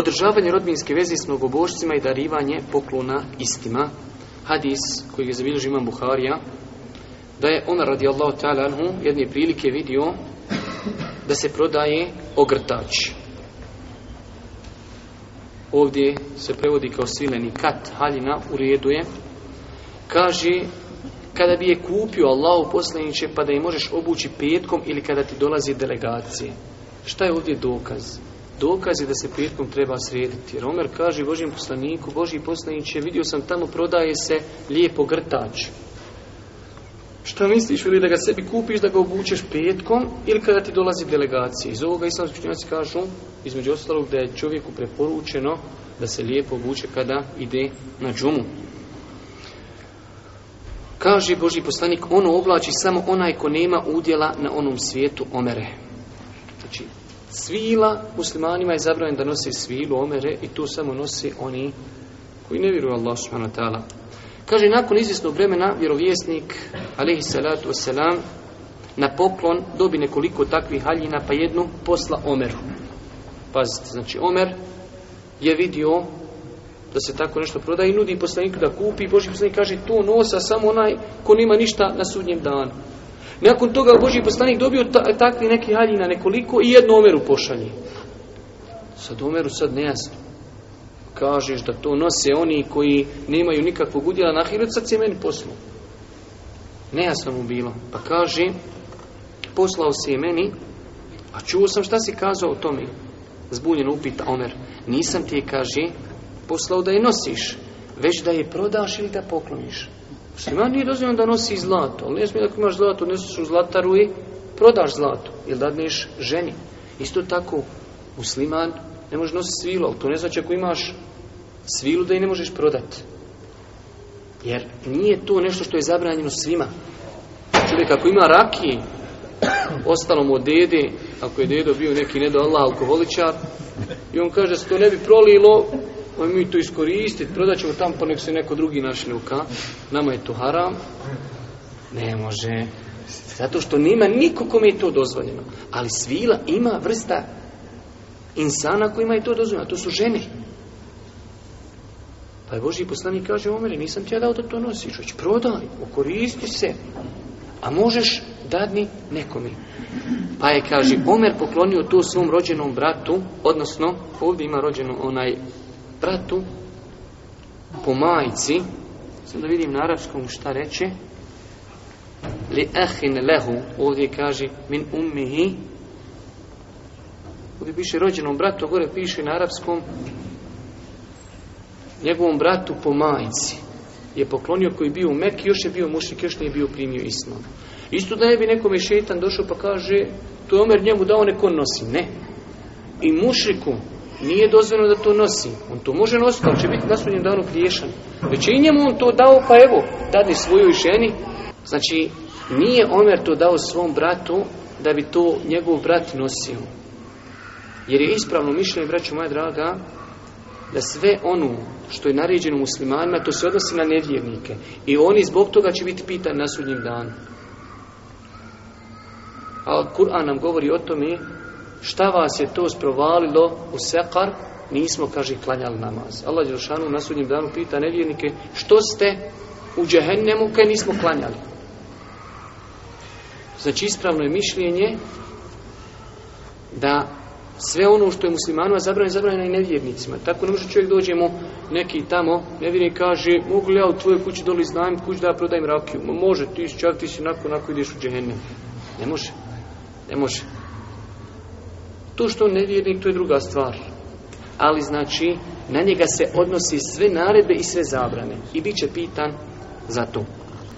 Održavanje rodbinske veze s mnogobožcima i darivanje poklona istima. Hadis koji je zabilježi imam Buharija, da je ona radijallahu ta'ala anhu jedne prilike vidio da se prodaje ogrtač. Ovdje se prevodi kao svileni kat, haljina urijeduje. Kaže, kada bi je kupio Allahu posljedniče pa da je možeš obući petkom ili kada ti dolazi delegacije. Šta je ovdje dokaz? dokaz je da se prijetkom treba srediti. Romer kaže Božijem poslaniku, Božiji poslaniće, vidio sam tamo prodaje se lijepo grtač. Što misliš, ili da ga sebi kupiš, da ga obučeš prijetkom, ili kada ti dolazi delegacija? Iz ovoga islamski učinjaci kažu, između ostalog, da je čovjeku preporučeno da se lijepo obuče kada ide na džumu. Kaže Božji poslanik, ono oblači samo onaj ko nema udjela na onom svijetu omere. Znači, svila, muslimanima je zabranjeno da nose svilu, omere, i to samo nose oni koji ne vjeruju Allah subhanahu wa ta'ala. Kaže, nakon izvjesnog vremena, vjerovjesnik, alaihi salatu wasalam, na poklon dobi nekoliko takvih haljina, pa jednu posla Omeru. Pazite, znači, Omer je vidio da se tako nešto proda i nudi poslaniku da kupi, Boži poslanik kaže, to nosa samo onaj ko nima ništa na sudnjem danu. Nakon toga Boži poslanik dobio ta, takvi neki haljina nekoliko i jednu omeru pošalje. Sad omeru sad nejasno. Kažeš da to nose oni koji nemaju nikakvog udjela na hiru, sad si meni poslao. Nejasno mu bilo. Pa kaže, poslao si meni, a čuo sam šta si kazao o tome. Zbunjen upita Omer, nisam ti je, kaže, poslao da je nosiš, već da je prodaš ili da pokloniš. Musliman nije dozvoljeno da nosi zlato, ali ne smije da ako imaš zlato, nesuš u zlataru i prodaš zlato, ili dadneš ženi. Isto tako, musliman ne može nositi svilu, ali to ne znači ako imaš svilu da i ne možeš prodati. Jer nije to nešto što je zabranjeno svima. Čovjek, ako ima raki, ostalo mu od dede, ako je dedo bio neki nedo Allah alkoholičar, i on kaže, se to ne bi prolilo, pa mi to iskoristiti, prodat ćemo tamo, pa nek se neko drugi našne uka. Nama je to haram. Ne može. Zato što nema niko kome je to dozvoljeno. Ali svila ima vrsta insana kojima je to dozvoljeno. A to su žene. Pa je Boži poslanik kaže, omere, nisam ti ja dao da to nosiš. Oći prodali, okoristi se. A možeš dadni nekomi. Pa je, kaže, Omer poklonio to svom rođenom bratu, odnosno, ovdje ima rođeno onaj bratu, po majci, sam da vidim na arapskom šta reče, li ehin lehu, ovdje kaže, min ummihi, ovdje piše rođenom bratu, a gore piše na arapskom, njegovom bratu po majci, je poklonio koji bio u Mekke, još je bio mušnik, još nije bio primio islam. Isto da ne bi nekome šeitan došao pa kaže, to je omer njemu dao neko nosi, ne. I mušriku, nije dozvoljeno da to nosi. On to može nositi, ali će biti na sudnjem danu griješan. Već i njemu on to dao, pa evo, dadi svojoj ženi. Znači, nije Omer to dao svom bratu da bi to njegov brat nosio. Jer je ispravno mišljenje, braću moja draga, da sve ono što je naređeno muslimanima, to se odnosi na nevjernike. I oni zbog toga će biti pitan na sudnjem danu. Al Kur'an nam govori o tome šta vas je to sprovalilo u sekar, nismo, kaže, klanjali namaz. Allah Đelšanu na sudnjem danu pita nevjernike, što ste u džehennemu kaj nismo klanjali? Znači, ispravno je mišljenje da sve ono što je muslimanova zabranjeno, zabranjeno i nevjernicima. Tako ne može čovjek dođemo neki tamo, nevjernik kaže, mogu li ja u tvoje kući doli znajem kući da ja prodajem rakiju? Može, ti si čak, ti si nakon, nakon ideš u džehennem. Ne može. Ne može. To što on nevjernik, to je druga stvar. Ali znači, na njega se odnosi sve naredbe i sve zabrane. I bit će pitan za to.